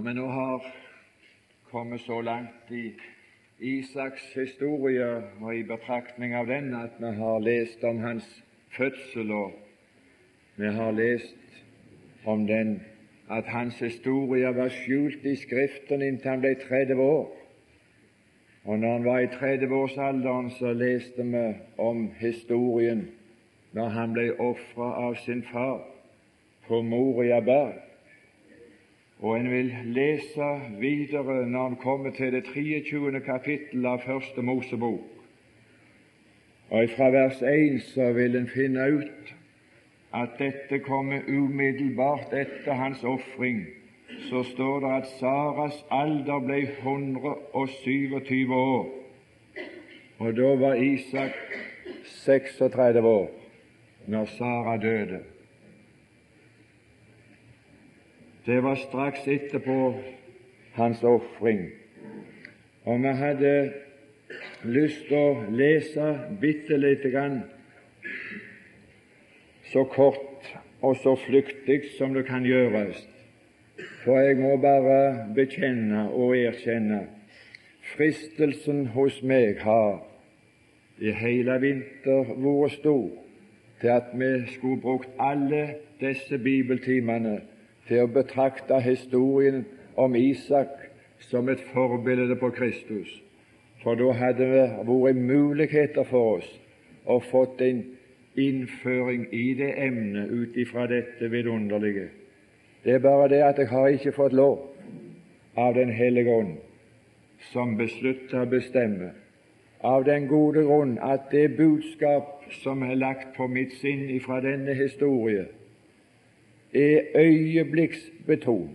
Når vi nå har kommet så langt i Isaks historie og i betraktning av den at vi har lest om hans fødsel, og vi har lest om den at hans historie var skjult i Skriften inntil han ble 30 år. Og når han var i 30-årsalderen, så leste vi om historien når han ble ofra av sin far på Moria berg. Og en vil lese videre når en kommer til det 23. kapittel av Første Mosebok. Og fra vers 1 så vil en finne ut at dette kommer umiddelbart etter hans ofring. Så står det at Saras alder ble 127 år, og da var Isak 36 år når Sara døde. Det var straks etterpå hans ofring. Og vi hadde lyst til å lese bitte lite grann, så kort og så flyktig som det kan gjøres. For jeg må bare bekjenne og erkjenne fristelsen hos meg har i hele vinter vært stor til at vi skulle brukt alle disse bibeltimene til å betrakte historien om Isak som et forbilde på Kristus. For da hadde det vært muligheter for oss å fått en innføring i det emnet ut ifra dette vidunderlige. Det er bare det at jeg har ikke fått lov av Den hellige ånd, som beslutter å bestemme, av den gode grunn at det budskap som er lagt på mitt sinn ifra denne historie, er øyeblikksbetont.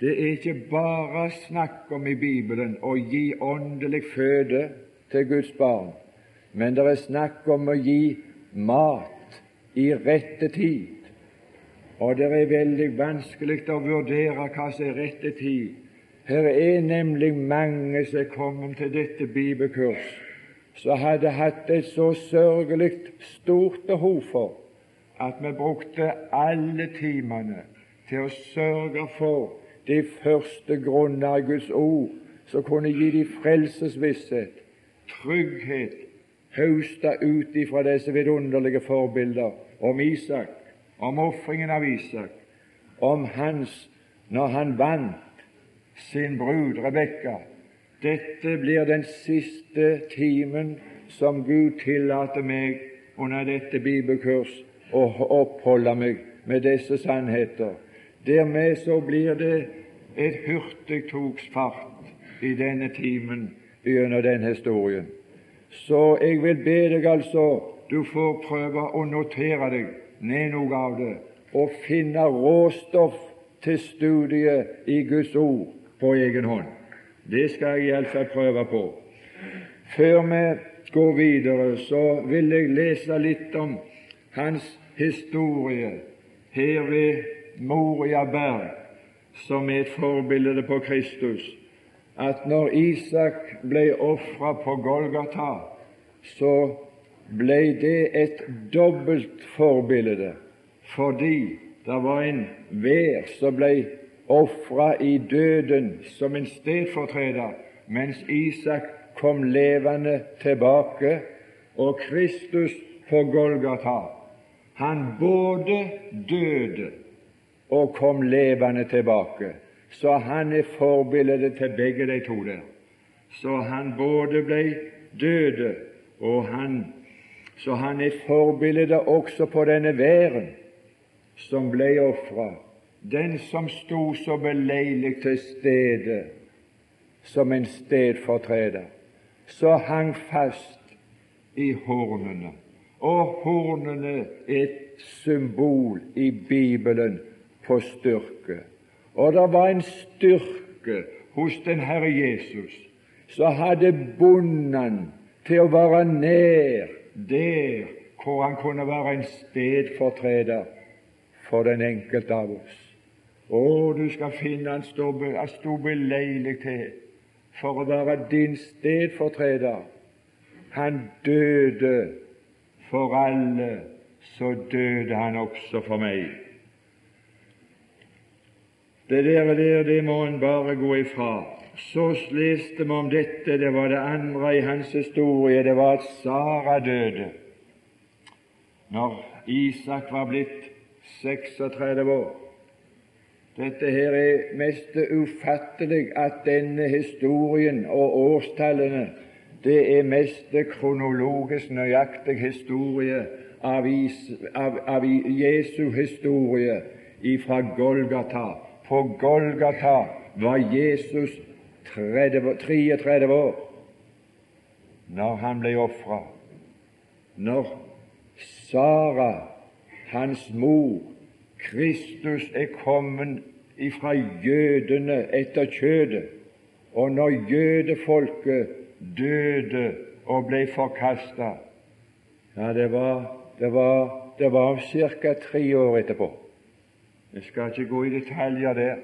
Det er ikke bare snakk om i Bibelen å gi åndelig føde til Guds barn, men det er snakk om å gi mat i rette tid. Og det er veldig vanskelig å vurdere hva som er rette tid. Her er nemlig mange som er kommet til dette bibelkurs, som hadde hatt et så sørgelig stort behov for at vi brukte alle timene til å sørge for de første grunner av Guds ord som kunne gi de frelsesvisshet, trygghet, høsta ut ifra disse vidunderlige forbilder om Isak, om ofringen av Isak, om hans når han vant sin brud Rebekka. Dette blir den siste timen som Gud tillater meg under dette bibelkurs å oppholde meg med disse sannheter. Dermed så blir det et hurtigtogsfart i denne timen gjennom den historien. Så jeg vil be deg altså du får prøve å notere deg ned noe av det og finne råstoff til studiet i Guds ord på egen hånd. Det skal jeg iallfall prøve på. Før vi går videre, så vil jeg lese litt om hans historie her ved Moria berg, som er et forbilde på Kristus, at når Isak ble ofra på Golgata, så ble det et dobbelt forbilde, fordi det var en vær som ble ofra i døden som en stedfortreder, mens Isak kom levende tilbake, og Kristus på Golgata han både døde og kom levende tilbake. Så han er forbildet til begge de to der. Så han både ble døde, og han så han er forbildet også på denne væren som ble ofra, den som sto så beleilig til stede som en stedfortreder, så hang fast i hornene og hornene er et symbol i Bibelen på styrke. Og det var en styrke hos den Herre Jesus som hadde bonden til å være nær der hvor han kunne være en stedfortreder for den enkelte av oss. Å, du skal finne han sto beleilig til for å være din stedfortreder. Han døde for alle, så døde han også for meg. Det der, der det må en bare gå ifra. Så leste vi om dette, det var det andre i hans historie, det var at Sara døde når Isak var blitt 36 år. Dette her er mest ufattelig at denne historien og årstallene det er mest kronologisk nøyaktig historie av, is, av, av Jesu historie fra Golgata. På Golgata var Jesus 30, 33 år når han ble ofra. Når Sara, hans mor, Kristus er kommet ifra jødene etter kjødet, og når jødefolket døde og ble forkasta ja, det var, det var, det var ca. tre år etterpå. Jeg skal ikke gå i detaljer der,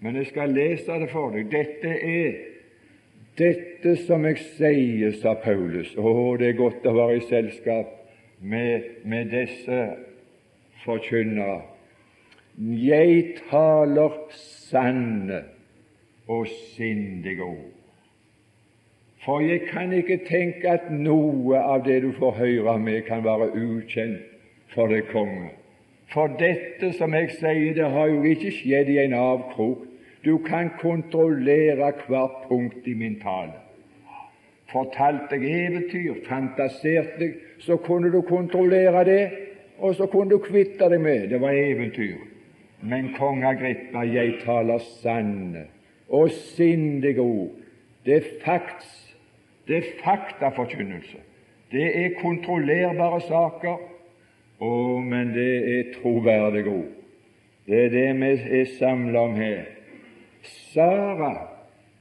men jeg skal lese det for deg. Dette er dette som jeg sier, sa Paulus. Å, det er godt å være i selskap med, med disse forkynnere. Jeg taler sanne og sindige ord. For jeg kan ikke tenke at noe av det du får høre med, kan være ukjent for deg, konge. For dette som jeg sier, det har jo ikke skjedd i en avkrok. Du kan kontrollere hvert punkt i min tale. Fortalte jeg eventyr, fantaserte jeg, så kunne du kontrollere det og så kunne du kvitte deg med det var eventyr. Men kong Agrippa, jeg taler sanne og sindige ord. Det er fakts, det er faktaforkynnelse. Det er kontrollerbare saker. Å, men det er troverdige ord. Det er det vi er samla om her. Sara,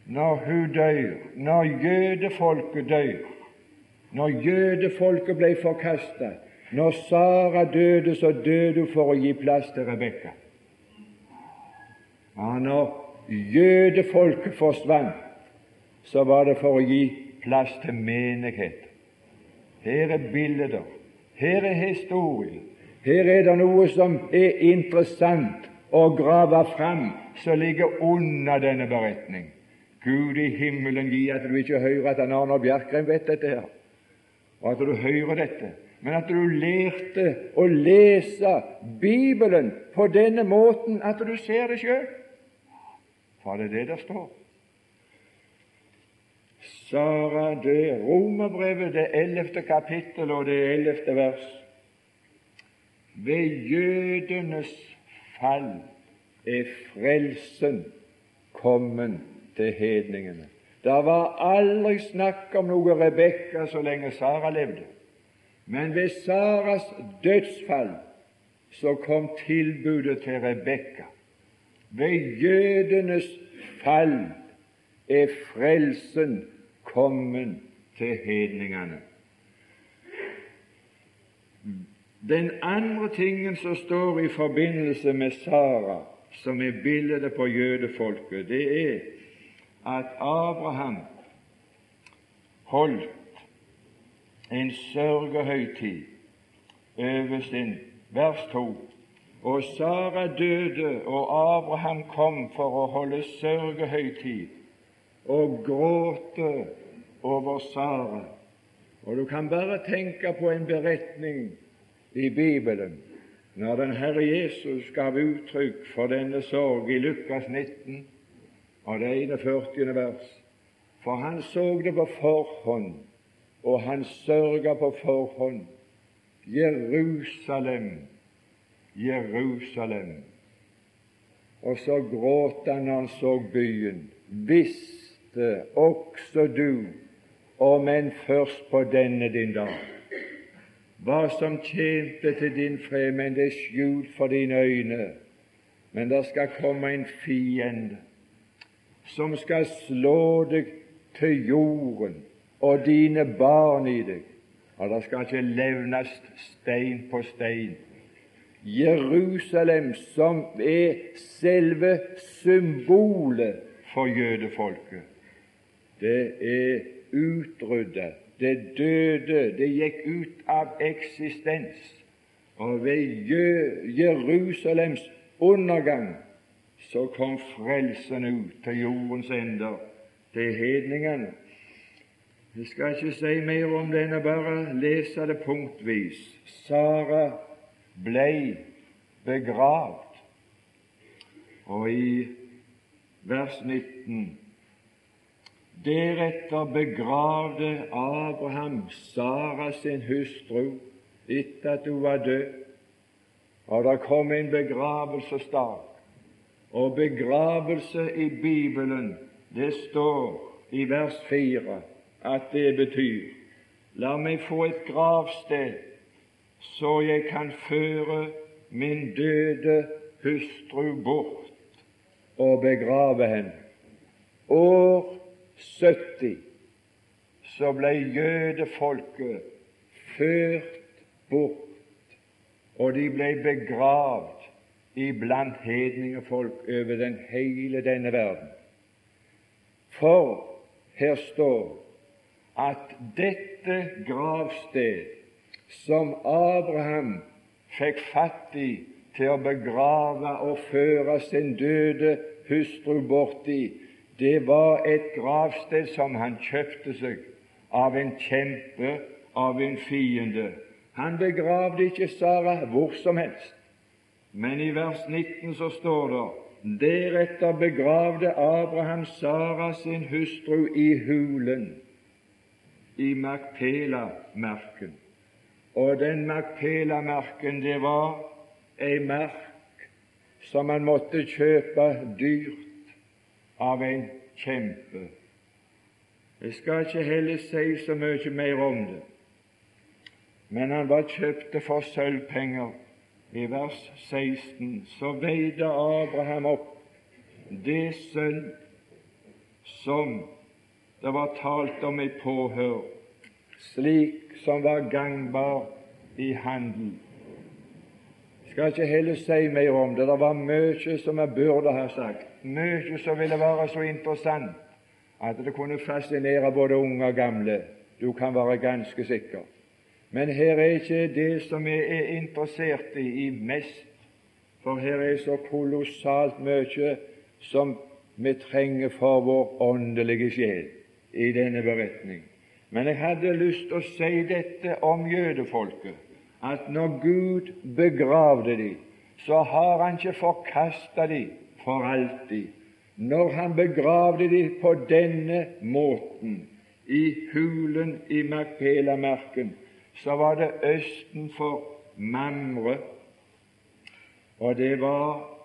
når hun dør, når jødefolket dør, når jødefolket ble forkasta, når Sara døde, så døde hun for å gi plass til Rebekka. Ja, når jødefolket forsvant, så var det for å gi plass til menighet. Her er bilder, her er historie, her er det noe som er interessant å grave fram, som ligger under denne beretning. Gud i himmelen gi at du ikke hører at Arnold Bjerkreim vet dette her, og at du hører dette men at du lærte å lese Bibelen på denne måten at du ser det sjøl. For det er det der står. Sara død. Romerbrevet, det ellevte kapittel og det ellevte vers. Ved jødenes fall er frelsen kommet til hedningene. Det var aldri snakk om noe Rebekka så lenge Sara levde. Men ved Saras dødsfall så kom tilbudet til Rebekka. Ved jødenes fall er frelsen kommet til hedningene. Den andre tingen som står i forbindelse med Sara, som er bildet på jødefolket, det er at Abraham holdt en sørgehøytid over sin vers 2. Og Sara døde, og Abraham kom for å holde sørgehøytid og gråte over Sara. Og du kan bare tenke på en beretning i Bibelen når den Herre Jesus gav uttrykk for denne sorg i Lukas 19 og det 41. vers. For han så det på forhånd og han sørga på forhånd. Jerusalem, Jerusalem. Og så gråt han når han så byen. Visste også du, om enn først på denne din dag, hva som tjente til din fred, men det er skjult for dine øyne. Men det skal komme en fiende som skal slå deg til jorden og dine barn i deg. Og det skal ikke levnes stein på stein. Jerusalem, som er selve symbolet for jødefolket, det er utryddet. Det døde, det gikk ut av eksistens. Og ved Jerusalems undergang så kom frelsen ut til jordens ender, til hedningene. Jeg skal ikke si mer om enn å bare lese det punktvis. Sara blei begravd. Og i vers 19 Deretter begravde Abraham Sara sin hustru etter at hun var død. Og det kom en begravelsesdag. Og begravelse i Bibelen, det står i vers 4 at det betyr La meg få et gravsted, så jeg kan føre min døde hustru bort og begrave henne. År 70 så ble jødefolket ført bort, og de ble begravd iblant hedningefolk over den hele denne verden. For her står at dette gravsted som Abraham fikk fatt i til å begrave og føre sin døde hustru bort i, det var et gravsted som han kjøpte seg av en kjempe, av en fiende. Han begravde ikke Sara hvor som helst. Men i vers 19 så står det Deretter begravde Abraham Sara sin hustru i hulen i Makpela-merken. Og den Makpela-merken, det var ei merk som man måtte kjøpe dyrt av en kjempe. Jeg skal ikke heller si så mye mer om det, men han var kjøpt for sølvpenger. I vers 16 så veide Abraham opp det sønn som det var talt om i påhør, slik som var gangbar i handel. Jeg skal ikke heller si mer om det. Det var mye som jeg burde ha sagt, mye som ville være så interessant at det kunne fascinere både unge og gamle. Du kan være ganske sikker. Men her er ikke det som vi er interessert i, i mest, for her er så kolossalt mye som vi trenger for vår åndelige sjel i denne beretning. Men jeg hadde lyst til å si dette om jødefolket, at når Gud begravde dem, så har Han ikke forkasta dem for alltid. Når Han begravde dem på denne måten, i hulen i Makpela-marken, så var det østen for Mamre, og det var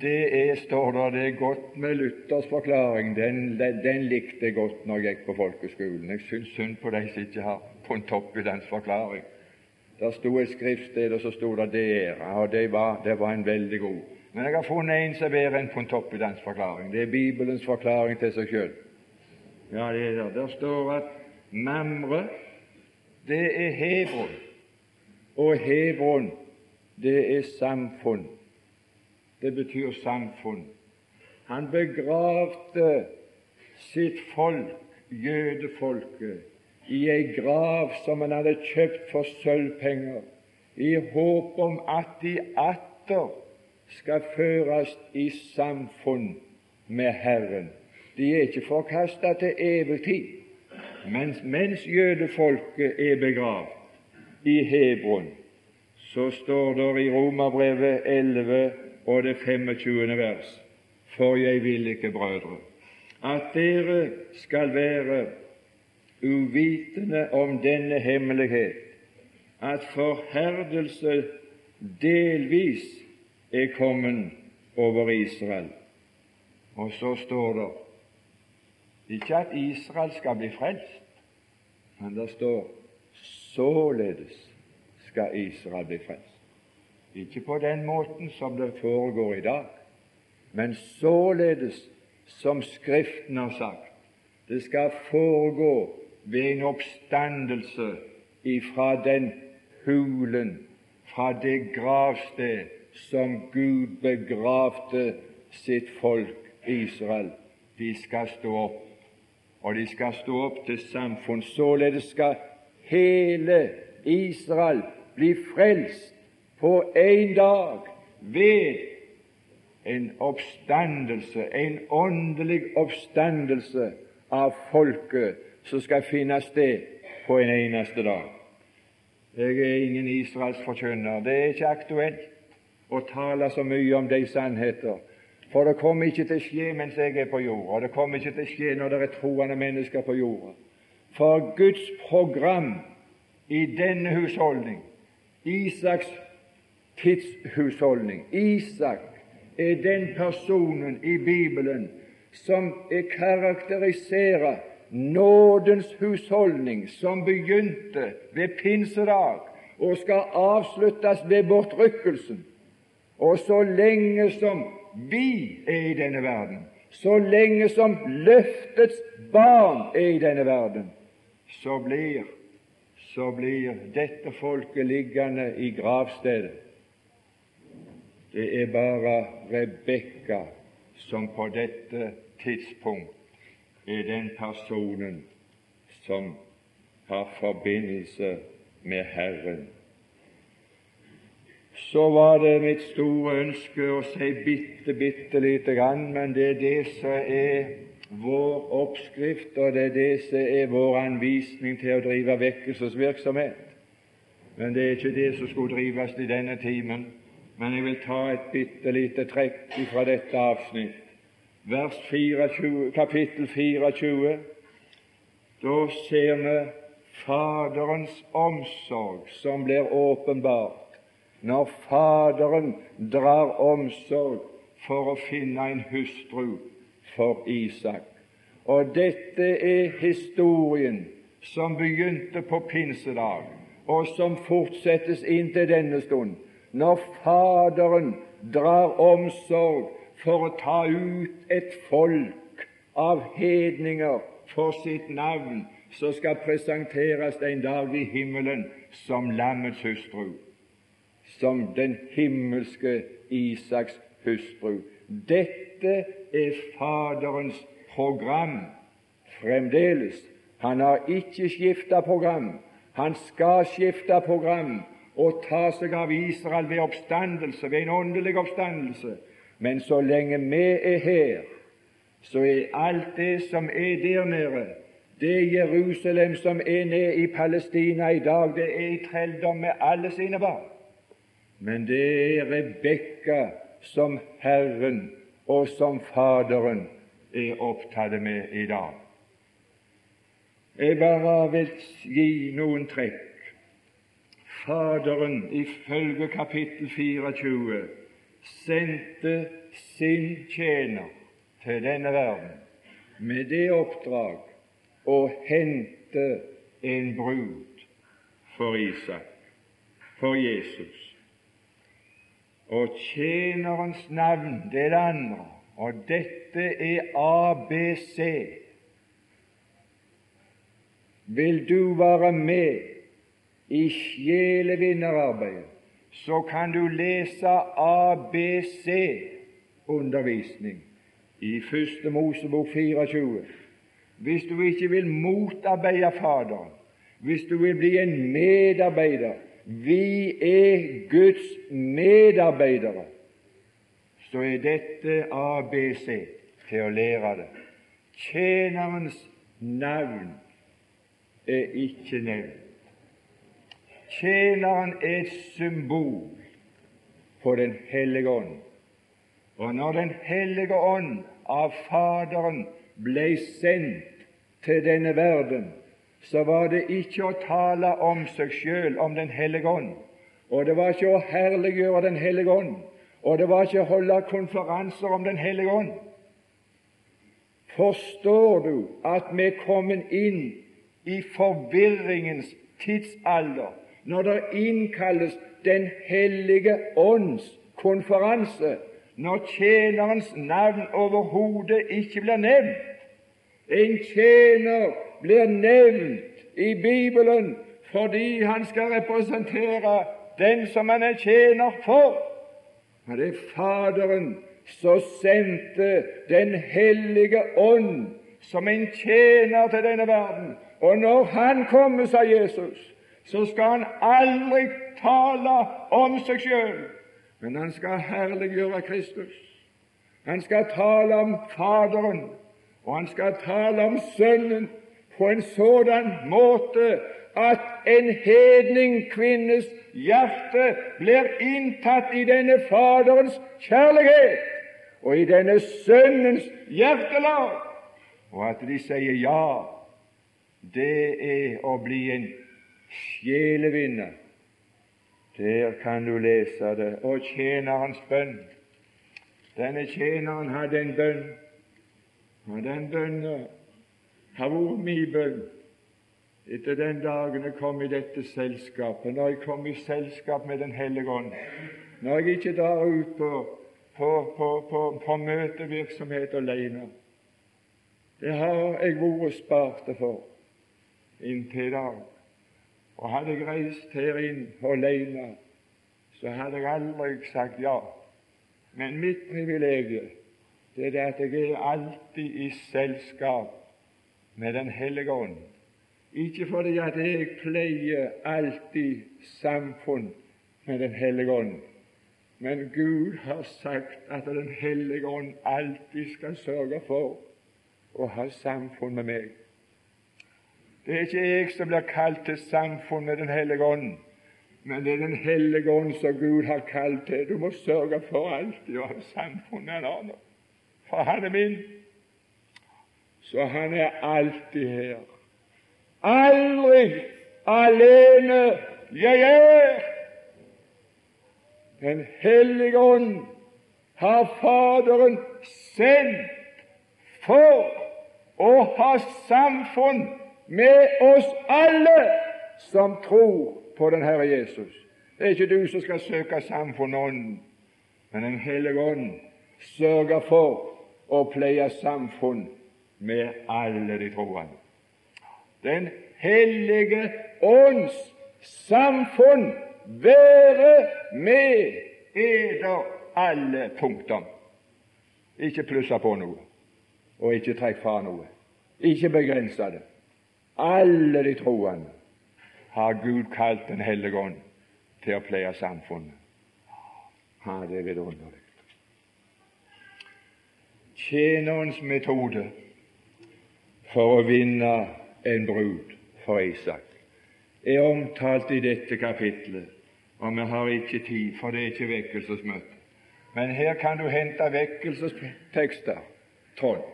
det er, står der, det er godt med Luthers forklaring. Den, den, den likte jeg godt når jeg gikk på folkeskolen. Jeg syns synd på de som ikke har funnet opp i dens forklaring. Der sto et skriftsted, og så sto det 'dere', og det var, det var en veldig god. Men jeg har funnet en som er bedre enn Pontoppidans forklaring. Det er Bibelens forklaring til seg sjøl. Ja, det er der. Der står at Mamre, det er Hebron, og Hebron, det er samfunn. Det betyr samfunn. Han begravde sitt folk, jødefolket, i ei grav som han hadde kjøpt for sølvpenger, i håp om at de atter skal føres i samfunn med Herren. De er ikke forkasta til evig tid, mens, mens jødefolket er begravd i Hebron, så står det i Romerbrevet 11 og det 25. vers For jeg vil ikke, brødre, at dere skal være uvitende om denne hemmelighet, at forherdelse delvis er kommet over Israel. Og så står det ikke at Israel skal bli frelst, men det står således skal Israel bli frelst. Ikke på den måten som det foregår i dag, men således som Skriften har sagt. Det skal foregå ved en oppstandelse ifra den hulen, fra det gravsted som Gud begravde sitt folk Israel. De skal stå opp, og de skal stå opp til samfunn. Således skal hele Israel bli frelst på én dag ved en oppstandelse, en åndelig oppstandelse av folket som skal finne sted på en eneste dag. Jeg er ingen Israels forkynner. Det er ikke aktuelt å tale så mye om de sannheter, for det kommer ikke til å skje mens jeg er på jorda, og det kommer ikke til å skje når det er troende mennesker på jorda. For Guds program i denne husholdning, Isaks tidshusholdning Isak er den personen i Bibelen som karakteriserer nådens husholdning, som begynte ved pinsedag og skal avsluttes ved bortrykkelsen. Og så lenge som vi er i denne verden, så lenge som løftets barn er i denne verden, så blir, så blir dette folket liggende i gravstedet. Det er bare Rebekka som på dette tidspunkt er den personen som har forbindelse med Herren. Så var det mitt store ønske å si bitte, bitte lite grann, men det er det som er vår oppskrift, og det er det som er vår anvisning til å drive vekkelsesvirksomhet. Men det er ikke det som skulle drives i denne timen. Men jeg vil ta et bitte lite trekk fra dette avsnitt. Vers 24, kapittel 24. Da ser vi Faderens omsorg som blir åpenbart når Faderen drar omsorg for å finne en hustru for Isak. Og dette er historien som begynte på pinsedag, og som fortsettes inn til denne stund når Faderen drar omsorg for å ta ut et folk av hedninger for sitt navn, som skal presenteres en dag i himmelen som lammets hustru, som den himmelske Isaks hustru. Dette er Faderens program fremdeles. Han har ikke skifta program. Han skal skifte program og ta seg av Israel ved oppstandelse, ved en åndelig oppstandelse. Men så lenge vi er her, så er alt det som er der nede, det Jerusalem som er nede i Palestina i dag, det er i trelldom med alle sine barn. Men det er Rebekka som Herren og som Faderen er opptatt med i dag. Jeg bare vil gi noen trekk Faderen ifølge kapittel 24 sendte sin tjener til denne verden med det oppdrag å hente en brud for Isak, for Jesus. Og tjenerens navn, det er det andre, og dette er ABC. Vil du være med i sjelevinnerarbeidet, så kan du lese ABC-undervisning i Første Mosebok 24. Hvis du ikke vil motarbeide Faderen, hvis du vil bli en medarbeider Vi er Guds medarbeidere. Så er dette ABC til å lære det. Tjenerens navn er ikke nevnt. Tjeneren er et symbol på Den hellige ånd. Og når Den hellige ånd av Faderen ble sendt til denne verden, så var det ikke å tale om seg sjøl, om Den hellige ånd, og det var ikke å herliggjøre Den hellige ånd, og det var ikke å holde konferanser om Den hellige ånd. Forstår du at vi er kommet inn i forvirringens tidsalder, når det innkalles Den hellige ånds konferanse, når tjenerens navn overhodet ikke blir nevnt. En tjener blir nevnt i Bibelen fordi han skal representere den som han er tjener for. Men det er Faderen som sendte Den hellige ånd som en tjener til denne verden. Og når Han kommer, sa Jesus, så skal han aldri tale om seg sjøl, men han skal herliggjøre Kristus. Han skal tale om Faderen, og han skal tale om Sønnen på en sådan måte at en hedning kvinnes hjerte blir inntatt i denne Faderens kjærlighet og i denne Sønnens hjertelag, og at de sier ja, det er å bli en sjelevinner. Der kan du lese det. Og tjenerens bønn. Denne tjeneren hadde en bønn, og den bønnen har vært min bønn etter den dagen jeg kom i dette selskapet, når jeg kom i selskap med Den hellige ånd, når jeg ikke drar ut på, på, på, på, på møtevirksomhet alene. Det har jeg vært spart for inntil i dag. Og hadde jeg reist her inn alene, så hadde jeg aldri sagt ja. Men mitt privilegium det er at jeg er alltid i selskap med Den hellige ånd ikke fordi at jeg pleier alltid samfunn med Den hellige ånd, men Gud har sagt at Den hellige ånd alltid skal sørge for å ha samfunn med meg. Det er ikke jeg som blir kalt til samfunn med Den hellige ånd, men det er Den hellige ånd som Gud har kalt til. Du må sørge for alltid å ha samfunnet han har nå. for han er min. Så han er alltid her. Aldri alene jeg er. Den hellige ånd har Faderen sendt for å ha samfunn med oss alle som tror på den Herre Jesus. Det er ikke du som skal søke samfunn Ånden, men Den hellige ånd sørger for å pleie samfunn med alle de troende. Den hellige ånds samfunn være med eder alle punktum. Ikke plusse på noe, og ikke trekk fra noe. Ikke begrense det. Alle de troende har Gud kalt Den hellige ånd til å pleie samfunnet. Ja, det er vidunderlig. Tjenerens metode for å vinne en brud for Isak er omtalt i dette kapitlet, og vi har ikke tid, for det er ikke vekkelsesmøte. Men her kan du hente vekkelsestekster, Trond.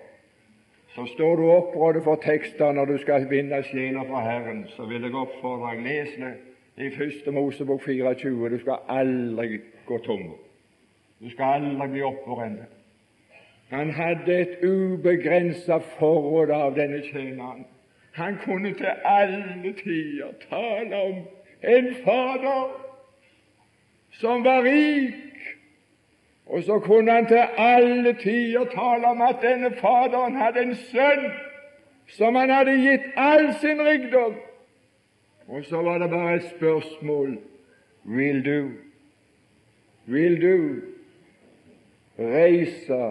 Så står du opprådet for tekster når du skal vinne sjela for Herren, så vil jeg oppfordre deg les det i Første Mosebok 24. Du skal aldri gå tom. Du skal aldri bli oppbrent. Han hadde et ubegrenset forråd av denne tjeneren. Han kunne til alle tider tale om en fader som var rik, og så kunne han til alle tider tale om at denne faderen hadde en sønn som han hadde gitt all sin rikdom. Og så var det bare et spørsmål vil du, vil du reise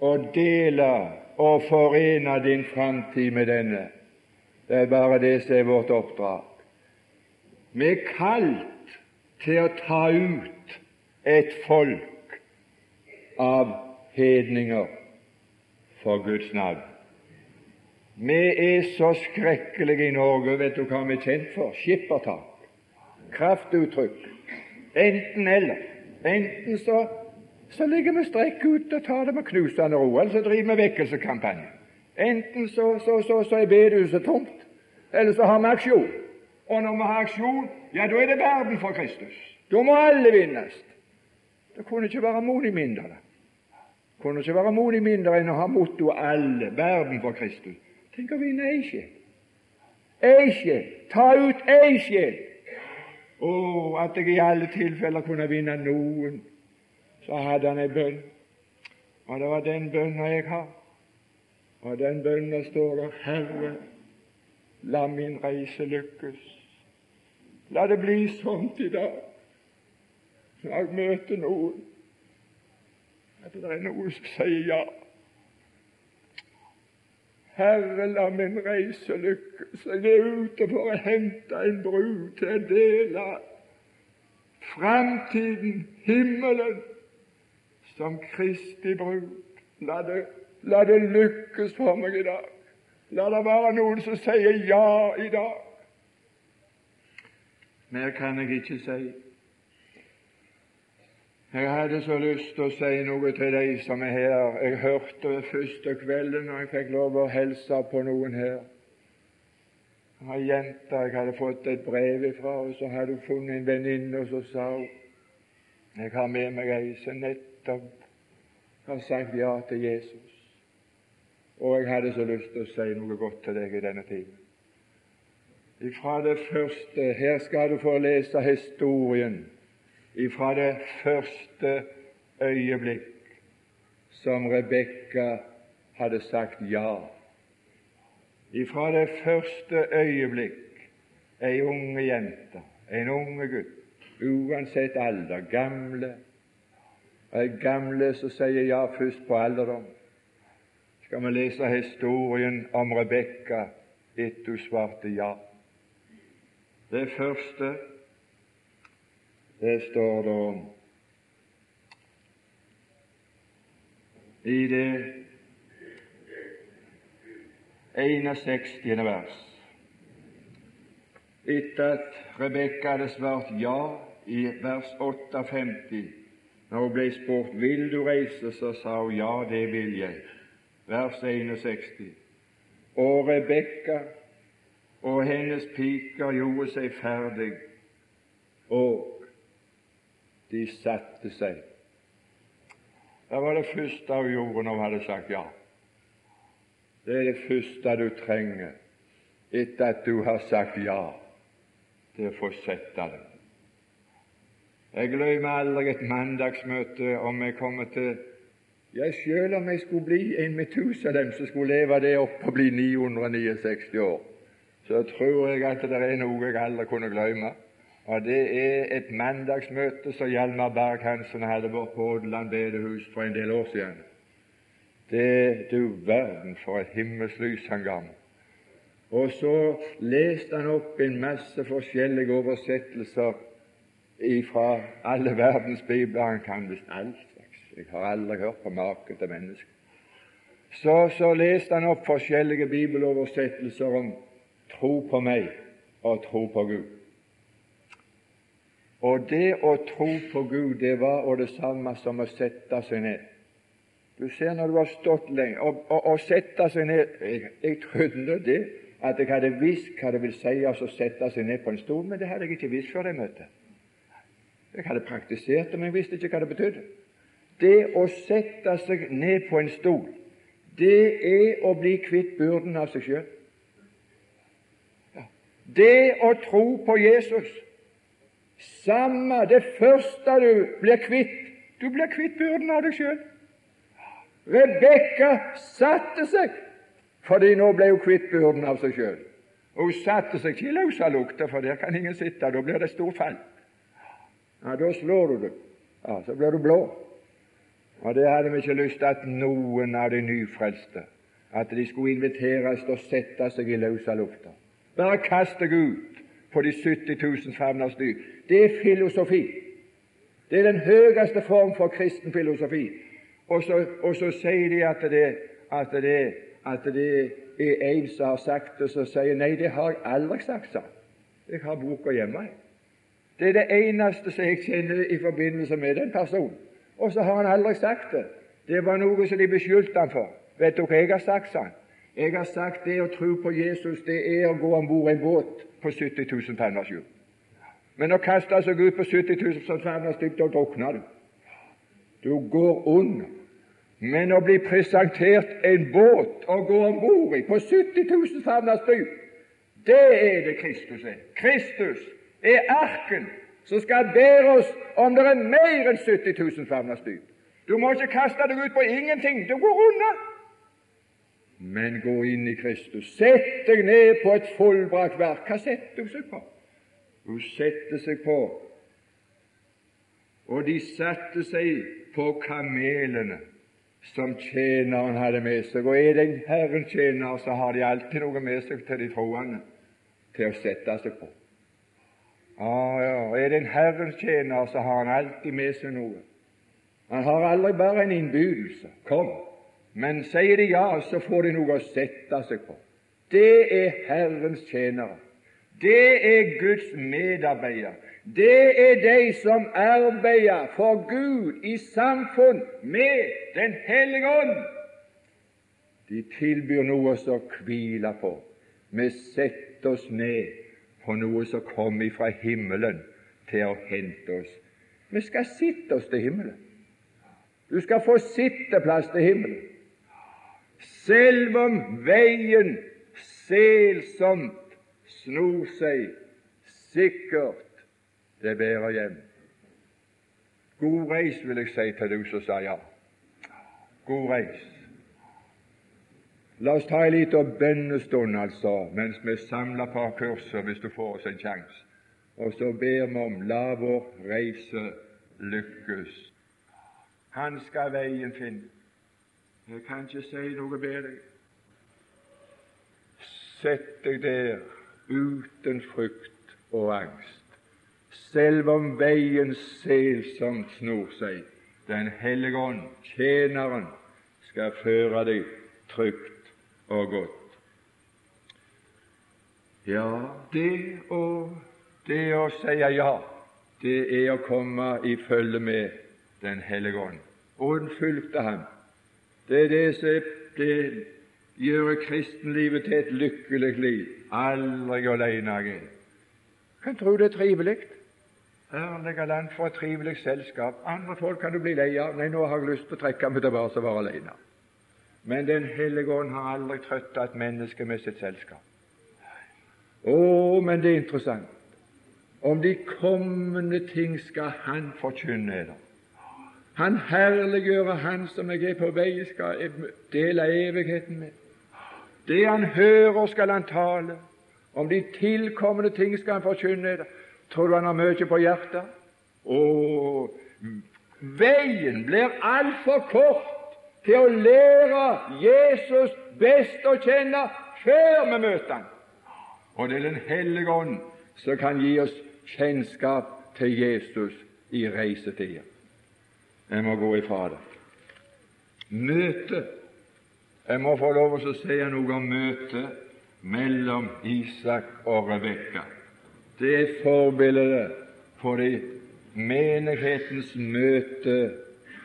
og dele og forene din framtid med denne? Det er bare det som er vårt oppdrag. Vi er kalt til å ta ut et folk av hedninger for Guds navn. Vi er så skrekkelige i Norge. Vet du hva vi er kjent for? Skippertak. Kraftuttrykk. Enten-eller. Enten så, så ligger vi strekk ut og tar det med knusende ro, eller så driver vi vekkelsekampanje. Enten så, så, så, så er bedehuset tomt, eller så har vi aksjon. Og når vi har aksjon, ja, da er det verden for Kristus. Da må alle vinnes. Det kunne ikke være modig mindre. Kunne ikke være modig mindre enn å ha mottoet 'alle verden for Kristus'. Tenk å vinne ei sjel. Ei sjel. Ta ut ei sjel. Å, at jeg i alle tilfeller kunne vinne noen. Så hadde han ei bønn, og det var den bønna jeg har. Og den bønna står der 'Herre, La min reise lykkes. La det bli sånt i dag når jeg møter noen, at det er noen som sier ja. Herre, la min reise lykkes. Jeg er ute for å hente en brud til å dele framtiden, himmelen, som Kristi brud. La det, la det lykkes for meg i dag. La det være noen som sier ja i dag. Mer kan jeg ikke si. Jeg hadde så lyst til å si noe til de som er her. Jeg hørte første kvelden når jeg fikk lov å hilse på noen her. Ei jente jeg hadde fått et brev ifra, og så hadde hun funnet en venninne, og så sa hun jeg har med meg ei som nettopp har sagt ja til Jesus. Og jeg hadde så lyst til å si noe godt til deg i denne timen. Ifra det første Her skal du få lese historien ifra det første øyeblikk som Rebekka hadde sagt ja. Ifra det første øyeblikk ei unge jente, en unge gutt, uansett alder, gamle Ei gamle som sier ja først på alderdom. Skal vi lese historien om Rebekka etter hun svarte ja. Det første det står da i det 61. vers. Etter at Rebekka hadde svart ja i vers 58, når hun ble spurt vil du reise, så sa hun ja, det vil jeg. Vers 61. Og Rebekka og hennes piker gjorde seg ferdig, og de satte seg. Det var det første hun gjorde når hun hadde sagt ja. Det er det første du trenger etter at du har sagt ja til å få sette deg. Jeg glemmer aldri et mandagsmøte om jeg kommer til ja, Selv om jeg skulle bli en med tusen av dem som skulle leve det opp og bli 969 år, så tror jeg at det er noe jeg aldri kunne glemme. Og det er et mandagsmøte som Hjalmar Berg-Hansen hadde på Ådeland bedehus for en del år siden. Det Du verden for et himmelslys han ga Og så leste han opp en masse forskjellige oversettelser fra alle verdens bibler. Han kan visst all slags. Jeg har aldri hørt på maken til mennesker. Så, så leste han opp forskjellige bibeloversettelser om tro på meg og tro på Gud. Og det å tro på Gud, det var og det samme som å sette seg ned. Du ser når du har stått lenge Å sette seg ned jeg, jeg, trodde det at jeg hadde visst hva det vil si å sette seg ned på en stol, men det hadde jeg ikke visst før det møtet. Jeg hadde praktisert det, men jeg visste ikke hva det betydde. Det å sette seg ned på en stol, det er å bli kvitt byrden av seg sjøl. Det å tro på Jesus samme det første du blir kvitt Du blir kvitt byrden av deg sjøl. Rebekka satte seg, fordi nå ble hun kvitt byrden av seg sjøl. Hun satte seg ikke i løsa lukta, for der kan ingen sitte. Da blir det stor fall. Ja, Da slår du det. Ja, Så blir du blå. Og det hadde vi ikke lyst til at noen av de nyfrelste at de skulle inviteres til å sette seg i løsa lufta. Bare kast deg ut på de 70 000 favners dyr det er filosofi. Det er den høyeste form for kristen filosofi. Og så, og så sier de at det, at, det, at det er en som har sagt det, som sier nei, det har jeg aldri sagt, sa Jeg har boka hjemme. Det er det eneste som jeg kjenner i forbindelse med den personen. Og så har han aldri sagt det. Det var noe som de beskyldte han for. Vet du hva jeg har sagt, sa han? Jeg har sagt det å tro på Jesus, det er å gå om bord en båt på 70 000 tonners hjul. Men å kaste seg ut på 70 000 som dyp, da drukner du. Du går under. Men å bli presentert en båt å gå om bord i på 70 000 favners dyp, det er det Kristus er. Kristus er arken som skal bære oss om det er mer enn 70 000 favners dyp. Du må ikke kaste deg ut på ingenting. Du går unna. Men gå inn i Kristus. Sett deg ned på et fullbrakt verk. Hva setter du seg på? Hun setter seg på, og de satte seg på kamelene som tjeneren hadde med seg. Og er det en Herrens tjener, så har de alltid noe med seg til de troende til å sette seg på. Ah, ja, Er det en Herrens tjener, så har han alltid med seg noe. Han har aldri bare en innbydelse. Kom. Men sier de ja, så får de noe å sette seg på. Det er Herrens tjenere. Det er Guds medarbeidere. Det er de som arbeider for Gud i samfunn med Den hellige ånd. De tilbyr noe å hvile på. Vi setter oss ned på noe som kommer fra himmelen til å hente oss. Vi skal sitte oss til himmelen. Du skal få sitteplass til himmelen. Selv om veien selsomt snor seg, sikkert det bærer hjem. God reis, vil jeg si til du som sa ja. God reis. La oss ta en liten bønnestund, altså, mens vi samler på kurset, hvis du får oss en sjanse. Og så ber vi om la vår reise lykkes. Han skal veien finne. Jeg kan ikke si noe bedre. Sett deg der uten frykt og angst, selv om veien selsomt snor seg. Den hellige ånd, tjeneren, skal føre deg trygt og godt. Ja, det å, det å si ja, det er å komme i følge med Den hellige ånd. Og hun fulgte ham. Det er det som gjør kristenlivet til et lykkelig liv. Aldri alene igjen. Kan tro det er trivelig. Herlige land for et trivelig selskap. Andre folk kan du bli lei av. Nei, nå har jeg lyst til å trekke meg tilbake og være alene. Men Den hellige ånd har aldri trøtta et menneske med sitt selskap. Å, men det er interessant. Om de kommende ting skal Han forkynne dere. Han herliggjører Han som jeg er på vei skal dele evigheten med. Det han hører, skal han tale. Om de tilkommende ting skal han forkynne. Tror du han har mye på hjertet? Å, veien blir altfor kort til å lære Jesus best å kjenne før vi møter ham. Og det er Den hellige ånd som kan gi oss kjennskap til Jesus i reisetida. Jeg må gå ifra det. Møte. Jeg må få lov til å si noe om møtet mellom Isak og Rebekka. Det er forbildet for det menighetens møte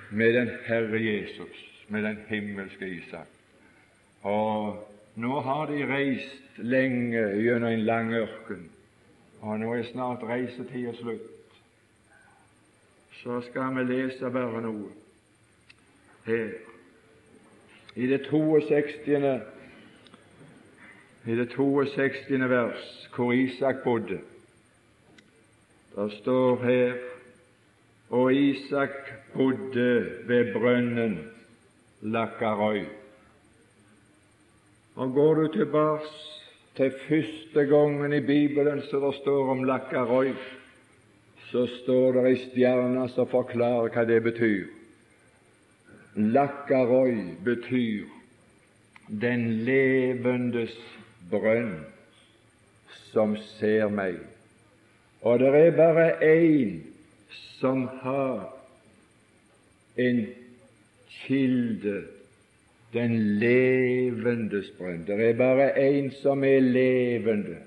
med den Herre Jesus med den himmelske Isak. Og nå har de reist lenge gjennom en lang ørken, og nå er snart reisetida slutt. Så skal vi lese bare noe her. I det 62. I det 62. vers, hvor Isak bodde, der står her og Isak bodde ved brønnen Lakkarøy. Og Går du tilbake til første gangen i Bibelen så det står om Lakkarøy, så står det ei stjerne som forklarer hva det betyr. Lakkaroi betyr den levendes brønn som ser meg. Og det er bare én som har en kilde, den levendes brønn. Det er bare én som er levende,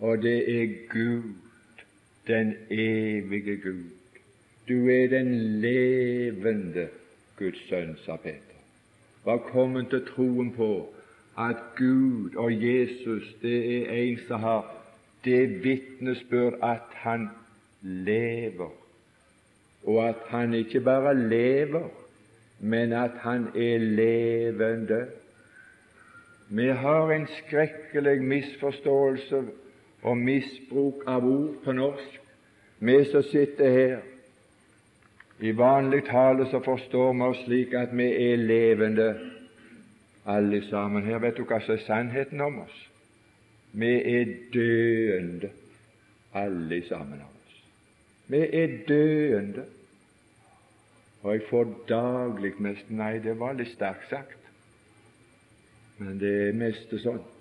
og det er Gud, den evige Gud. Du er den levende Guds sønn, sa Peter. Var kommet til troen på at Gud og Jesus det er en som har det vitnesbyrd at han lever, og at han ikke bare lever, men at han er levende. Vi har en skrekkelig misforståelse og misbruk av ord på norsk, vi som sitter her. I vanlig tale så forstår vi oss slik at vi er levende alle sammen. Her vet du hva som er sannheten om oss. Vi er døende alle sammen av oss. Vi er døende. Og jeg får daglig mest Nei, det var litt sterkt sagt, men det er mest sånt.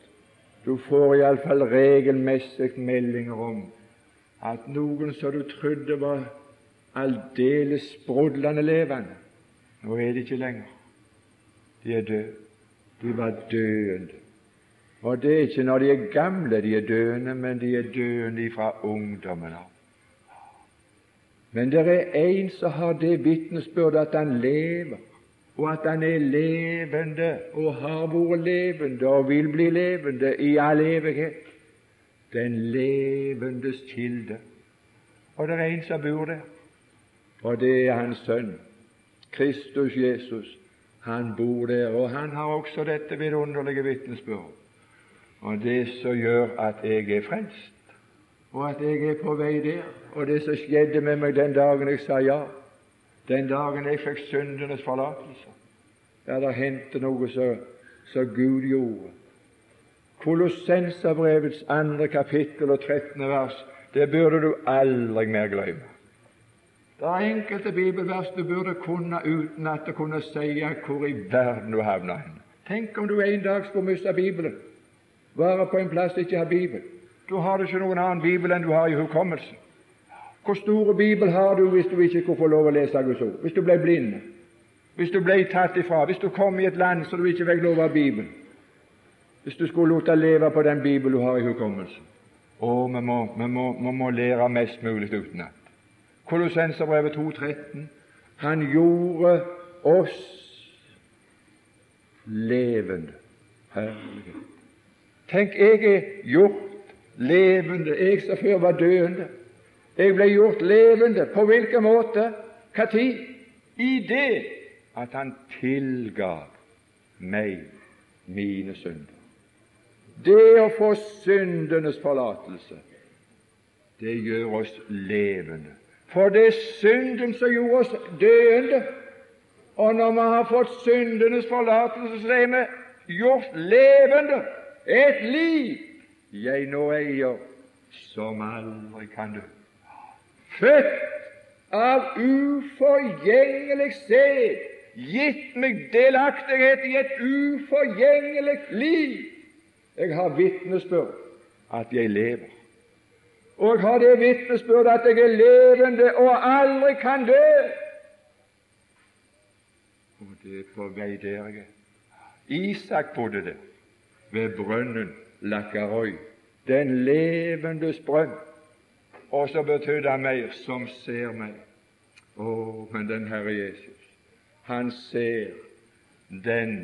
Du får iallfall regelmessig meldinger om at noen som du trodde var aldeles sprudlende levende, nå er de ikke lenger. De er døde. De var døende. Og det er ikke når de er gamle de er døende, men de er døende fra ungdommen av. Men det er en som har det vitnesbyrdet at han lever, og at han er levende og har vært levende og vil bli levende i all evighet. Den levendes kilde. Og det er en som bor der, og det er hans sønn, Kristus Jesus. Han bor der, og han har også dette vidunderlige vitnesbyrd. Og det som gjør at jeg er frelst, og at jeg er på vei der, og det som skjedde med meg den dagen jeg sa ja, den dagen jeg fikk syndenes forlatelse, ja, det hendte noe som Gud gjorde. Kolossenserbrevets andre kapittel og 13. vers, det burde du aldri mer glemme. Det er enkelte bibelvers du burde kunne uten at du kunne si hvor i verden du havna hen. Tenk om du en dag skulle miste Bibelen, være på en plass ikke har Bibel. Du har ikke noen annen Bibel enn du har i hukommelsen. Hvor store Bibel har du hvis du ikke kunne få lov å lese Guds ord? Hvis du ble blind? Hvis du ble tatt ifra? Hvis du kom i et land så du ikke fikk lov av Bibelen? Hvis du skulle lot leve på den Bibelen du har i hukommelsen? Å, vi må, vi må, vi må lære mest mulig utenat. Kolossenserbrevet 2,13. Han gjorde oss levende. Herlighet. Tenk, jeg er gjort levende, jeg som før var døende. Jeg ble gjort levende. På hvilken måte? Når? I det at Han tilgav meg mine synder. Det å få syndenes forlatelse, det gjør oss levende. For det er synden som gjorde oss døende. Og når vi har fått syndenes forlatelse, så er vi gjort levende. Et liv jeg nå eier, som aldri kan dø. Født av uforgjengelig sæd, gitt meg delaktighet i et uforgjengelig liv. Jeg har vitnesbyrd at jeg lever og har det vitnesbyrd at jeg er levende og aldri kan dø. Og det er på vei der jeg er. Isak bodde der, ved brønnen Lakkarøy, den levendes brønn. Og så betød han mer, som ser meg. Å, men den Herre Jesus, han ser den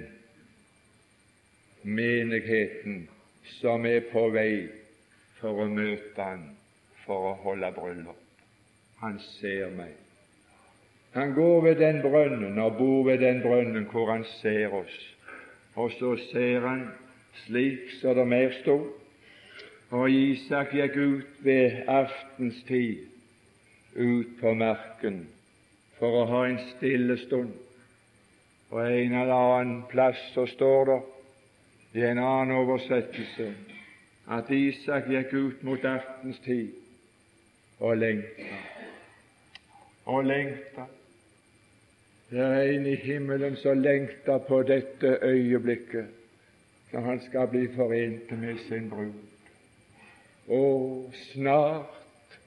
menigheten som er på vei for å møte han for å holde bryllup. Han ser meg. Han går ved den brønnen og bor ved den brønnen hvor han ser oss. Og så ser han slik som det mer stod. Og Isak gikk ut ved aftenstid ut på marken for å ha en stille stund. På en eller annen plass så står det i en annen oversettelse at Isak gikk ut mot aftenstid og lengta og lengta. Det er en i himmelen som lengter på dette øyeblikket når han skal bli forent med sin brud. Og snart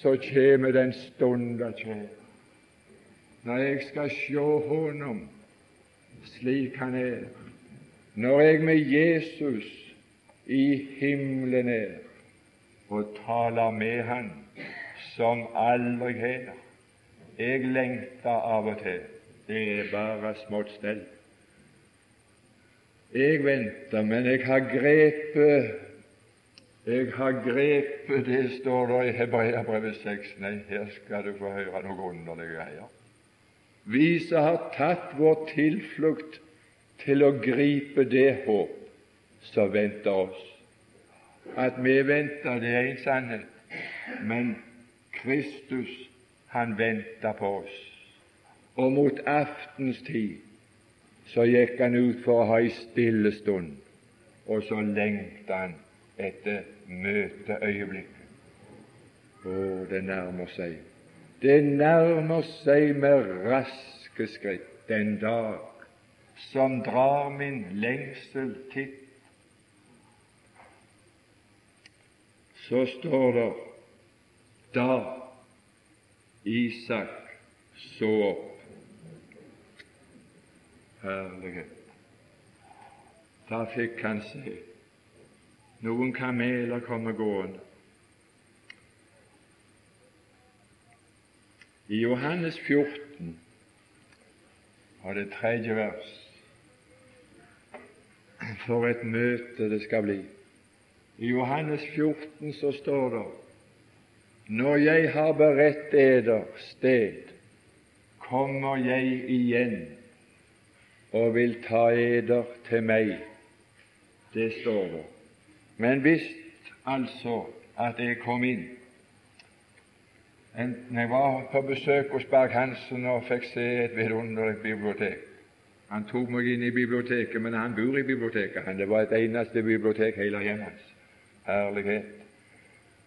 så kjem den stunda kjære, når jeg skal sjå Honom slik Han er, når jeg med Jesus i himmelen er og taler med Han som aldri her. Jeg lengter av og til. Det er bare smått stell. Jeg venter, men jeg har grepet Jeg har grepet Det står der i Hebreabrevet 6. Nei, her skal du få høre noe underlige greier. Vi som har tatt vår tilflukt til å gripe det håp som venter oss. At vi venter, det er en sannhet, men Kristus, han venter på oss. Og mot aftenstid så gikk han ut for å ha ei stille stund, og så lengta han etter møteøyeblikket. Å, det nærmer seg. Det nærmer seg med raske skritt den dag som drar min lengsel titt. Så står det da Isak så opp Herlighet. Da fikk han se noen kameler kommer gående. I Johannes 14 og det tredje vers For et møte det skal bli. I Johannes 14 så står det Når jeg har beredt eder sted, kommer jeg igjen og vil ta eder til meg. Det står det. Men hvis altså at jeg kom inn Enten jeg var på besøk hos Berg-Hansen og fikk se et vidunderlig bibliotek Han tok meg inn i biblioteket, men han bor i biblioteket. Han, det var et eneste bibliotek hele hjemmet hans. Herlighet.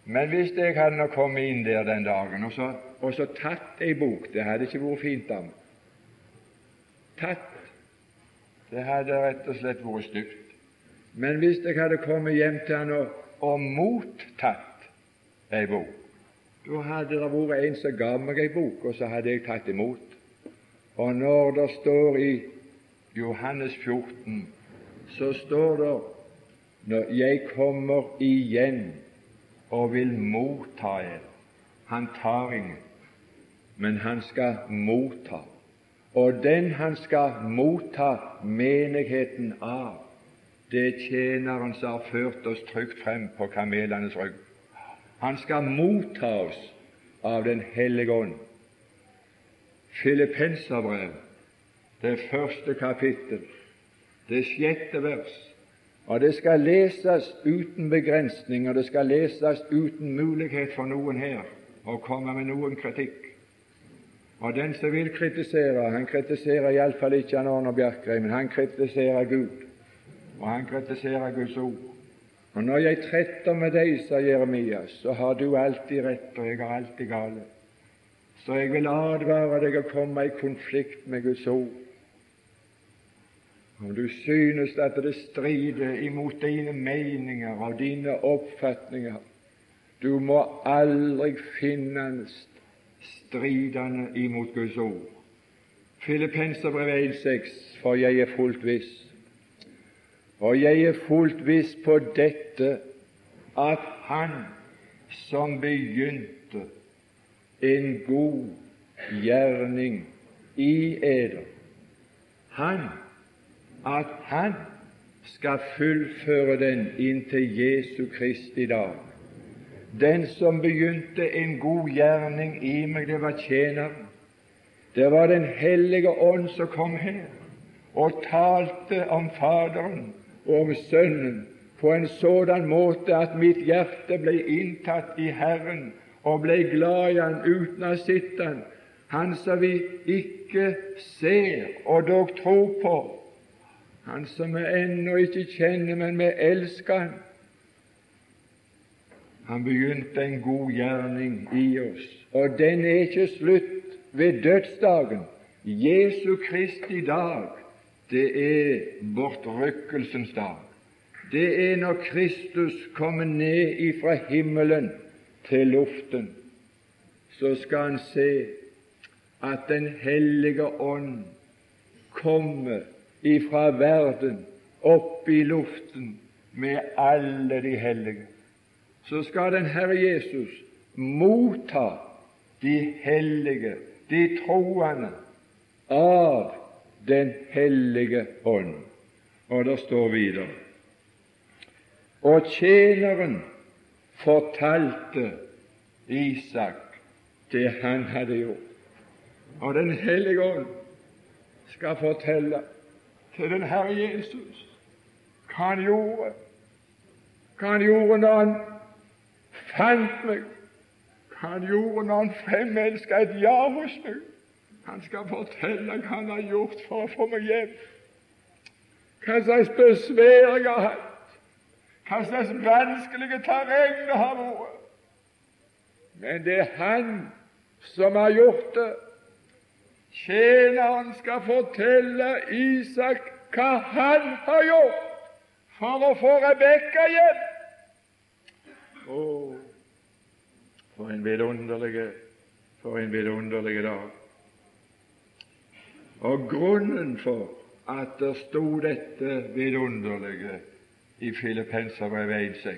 Men hvis jeg hadde nå kommet inn der den dagen og så, og så tatt ei bok Det hadde ikke vært fint av meg. Tatt Det hadde rett og slett vært stygt. Men hvis jeg hadde kommet hjem til han og, og mottatt ei bok, da hadde det vært en som ga meg ei bok, og så hadde jeg tatt imot. Og når det står i Johannes 14, så står det når jeg kommer igjen og vil motta en Han tar ingen, men han skal motta. Og den han skal motta menigheten av, det er tjeneren som har ført oss trygt frem på kamelenes rygg. Han skal motta oss av Den hellige ånd. Filippenserbrev, det første kapittel, det sjette vers. Og det skal leses uten begrensning, og det skal leses uten mulighet for noen her å komme med noen kritikk. Og den som vil kritisere, han kritiserer iallfall ikke han Arne Bjerkreim, men han kritiserer Gud, og han kritiserer Guds ord. Og når jeg tretter med deg, sa Jeremias, så har du alltid rett, og jeg har alltid gale. Så jeg vil advare deg å komme i konflikt med Guds ord. Om du synes at det strider imot dine meninger og dine oppfatninger, du må aldri finne den stridende imot Guds ord. Filippenserbrev 1,6 For jeg er fullt viss, og jeg er fullt viss på dette, at Han som begynte en god gjerning i eder, Han at Han skal fullføre den inntil Jesu Kristi dag. Den som begynte en god gjerning i meg, det var tjeneren. Det var Den hellige ånd som kom her og talte om Faderen og om Sønnen på en sådan måte at mitt hjerte ble inntatt i Herren og ble glad i Han uten å sett Han, Han som vi ikke ser og dog tror på, han som vi ennå ikke kjenner, men vi elsker han. Han begynte en god gjerning i oss, og den er ikke slutt ved dødsdagen. Jesu Kristi dag, det er bortrykkelsens dag. Det er når Kristus kommer ned ifra himmelen til luften. Så skal han se at Den hellige ånd kommer ifra verden opp i luften med alle de hellige. Så skal den Herre Jesus motta de hellige, de troende, av Den hellige ånd. Og det står videre Og tjeneren fortalte Isak det han hadde gjort. Og Den hellige ånd skal fortelle til den Herre Jesus hva han gjorde, hva han gjorde når han fant meg, hva han gjorde når han fremelska et ja hos meg. Han skal fortelle hva han har gjort for å få meg hjem, hva slags besvær jeg har hatt, hva slags vanskelige terreng det har vært. Men det er Han som har gjort det. Tjeneren skal fortelle Isak hva han har gjort for å få Rebekka hjem. Oh, For en vidunderlig, for en vidunderlig dag. Og grunnen for at det sto dette vidunderlige i Filippenserbrevet 1,6,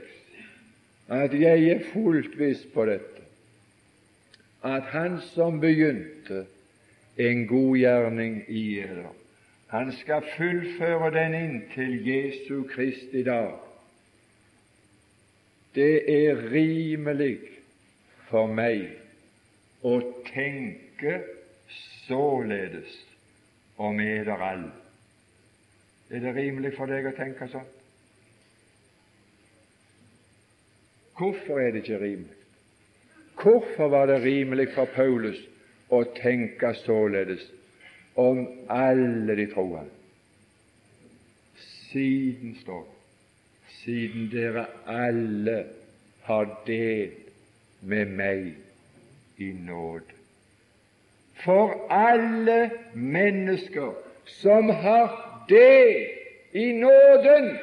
at jeg er fullt viss på dette, at Han som begynte en god gjerning i dere, han skal fullføre den inntil Jesu Kristi dag. Det er rimelig for meg å tenke således om eder alle. Er det rimelig for deg å tenke sånn? Hvorfor er det ikke rimelig? Hvorfor var det rimelig for Paulus å tenke således om alle de troende? Siden står siden dere alle har del med meg i nåde. For alle mennesker som har det i nåden,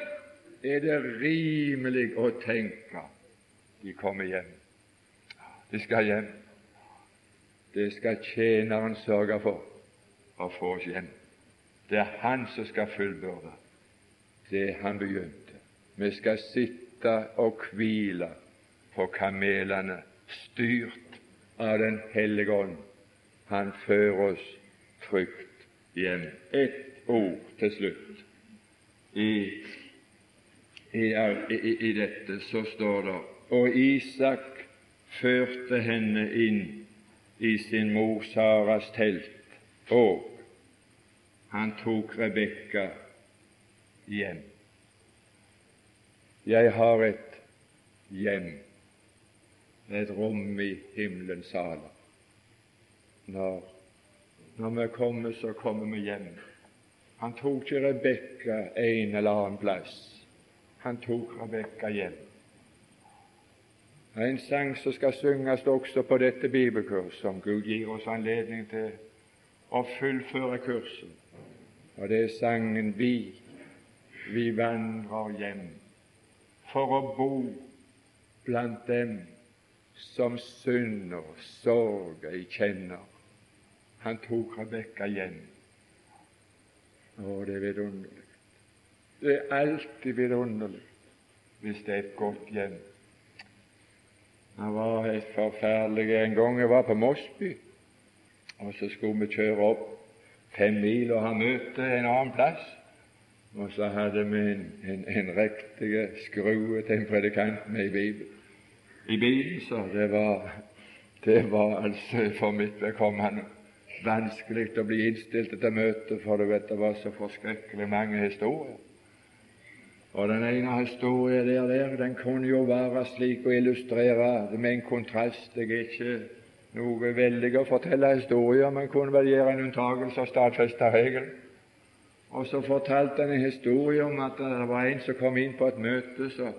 er det rimelig å tenke de kommer hjem. De skal hjem. Det skal tjeneren sørge for å få oss hjem. Det er han som skal fullbyrde det han begynte. Vi skal sitte og hvile på kamelene, styrt av Den hellige ånd. Han fører oss trygt hjem. Ett ord til slutt. I, i, i, i dette så står det og Isak førte henne inn i sin mor Saras telt, og han tok Rebekka hjem. Jeg har et hjem, et rom i himmelens saler. Når, når vi kommer, så kommer vi hjem. Han tok ikke Rebekka en eller annen plass. Han tok Rebekka hjem. En sang som skal synges også på dette bibelkurset, om Gud gir oss anledning til å fullføre kurset. Og det er sangen 'Vi, vi vandrer hjem', for å bo blant dem som synd og sorg ei kjenner. Han tok Rebekka hjem. Å, det er vidunderlig. Det er alltid vidunderlig hvis det er et godt hjem. Det var helt forferdelig en gang jeg var på Mosby, og så skulle vi kjøre opp fem mil og ha møte en annen plass. Og så hadde vi en, en, en riktig skrue til en predikant med i, Bibelen. i bilen, så det var, det var altså for mitt vedkommende vanskelig å bli innstilt til møte, for du vet det var så forskrekkelig mange historier. Og den ene historien der, der den kunne jo være slik å illustrere det med en kontrast. Jeg er ikke noe veldig å fortelle historier, men kunne vel gjøre en unntakelse og stadfeste regelen. Og så fortalte han en historie om at det var en som kom inn på et møte, så,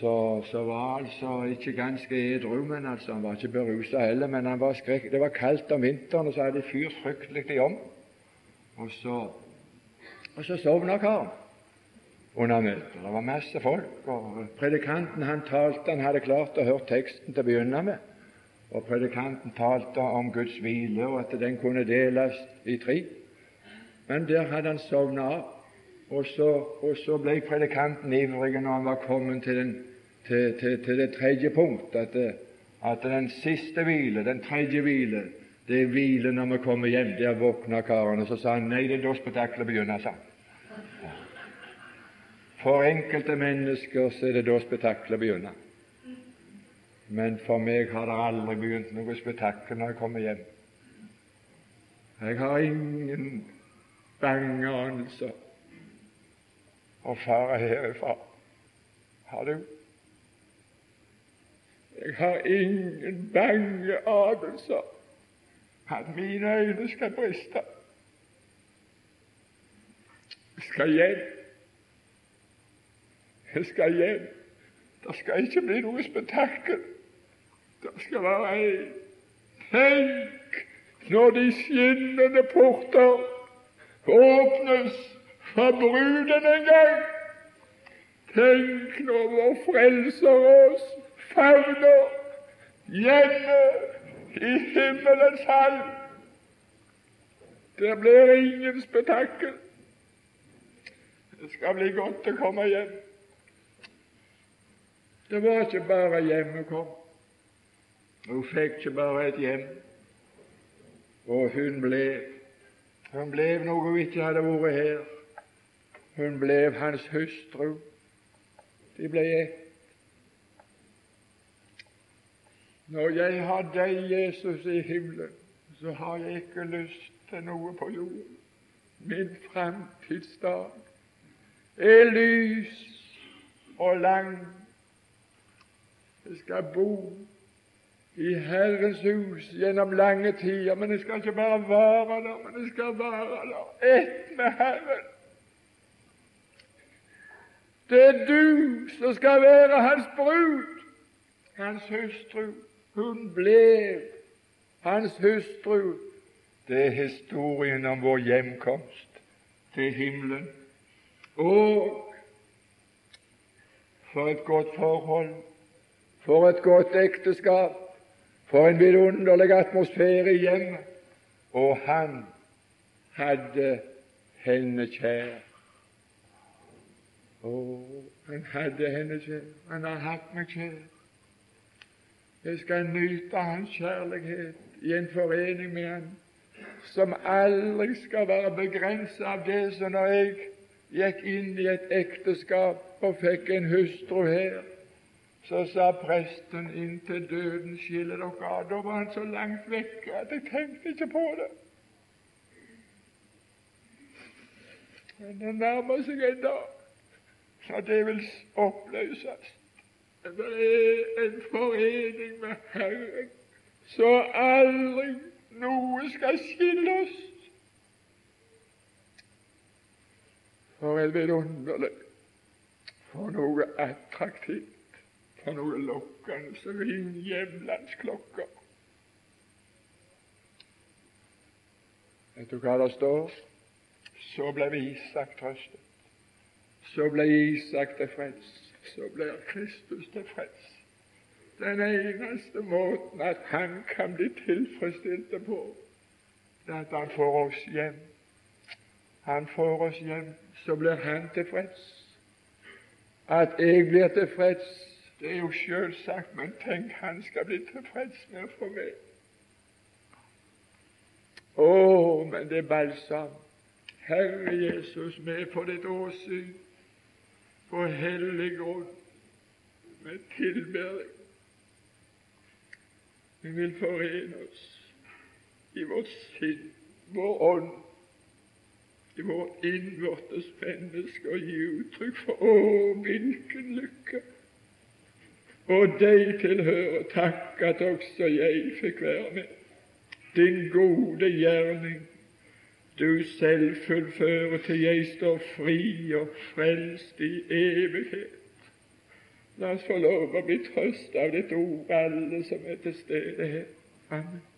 så, så var altså ikke ganske edru, men altså, han var ikke berusa heller. Men han var skrekk. det var kaldt om vinteren, og så hadde det fyrt fryktelig om. Og så, og så sovna karen under møtet. Det var masse folk, og predikanten han talte Han hadde klart å høre teksten til å begynne med. Og Predikanten talte om Guds hvile, og at den kunne deles i tre. Men der hadde han sovna av. Og så, og så, ble predikanten ivrig når han var kommet til, den, til, til, til det tredje punkt, at, at, den siste hvile, den tredje hvile, det er hvile når vi kommer hjem. Der våkna karene. Så sa han nei, det er da spetakkelet begynner. sa han. For enkelte mennesker så er det da spetakkelet begynner. Men for meg har det aldri begynt noe spetakkel når jeg kommer hjem. Jeg har ingen bange anelser å fare herifra. Har du? Jeg har ingen bange anelser at mine øyne skal briste. Jeg skal hjem. Jeg skal hjem. Det skal ikke bli noe spetakkel. Det skal være ei Tenk når de skinnende porter åpnes for bruden en gang. Tenk når vår Frelser oss favner hjemme i himmelens hall. Der blir ingen spetakkel. Det skal bli godt å komme hjem. Det var ikke bare hjem hun kom. Hun fikk ikke bare et hjem, og hun ble Hun ble noe hun ikke hadde vært her. Hun ble hans hustru. De ble ett. Når jeg har deg, Jesus, i himmelen, så har jeg ikke lyst til noe på jorden. Min framtidsdag er lys og lang. Jeg skal bo i Herrens hus gjennom lange tider, men jeg skal ikke bare være der, men jeg skal være der ett med Herren. Det er du som skal være hans brud, hans hustru. Hun ble hans hustru. Det er historien om vår hjemkomst til himmelen. Og for et godt forhold, for et godt ekteskap. For en vidunderlig atmosfære i hjemmet. Og han hadde henne kjær. Å, han hadde henne kjær. Han har hatt meg kjær. Jeg skal nyte hans kjærlighet i en forening med han som aldri skal være begrenset av det som når jeg gikk inn i et ekteskap og fikk en hustru her, så sa presten inntil døden skiller dere av. Da var han så langt vekke at jeg tenkte ikke på det. Men det nærmer seg en dag så det vil oppløses. Det er en forening med Herren så aldri noe skal skille oss. For en vidunderlig, for noe attraktivt for noe lokkende som ringer hjemlandsklokka. Vet du hva det står? Så ble Isak trøstet. Så ble Isak tilfreds. Så blir Kristus tilfreds. Den eneste måten at han kan bli tilfredsstilt på, det er at han får oss hjem. Han får oss hjem, så blir han tilfreds. At jeg blir tilfreds, det er jo selvsagt, men tenk, han skal bli tilfreds med å få meg. Å, men det er balsam. Herre Jesus, med på ditt åsyn, på hellig grunn, med tilbering. Vi vil forene oss i vårt sinn, vår ånd, i vårt innvortes menneske og gi uttrykk for Å, hvilken lykke! Og deg tilhører takk at også jeg fikk være med. Din gode gjerning du selv fullfører til jeg står fri og frelst i evighet. La oss få lov å bli trøst av ditt ord, alle som er til stede her. Amen.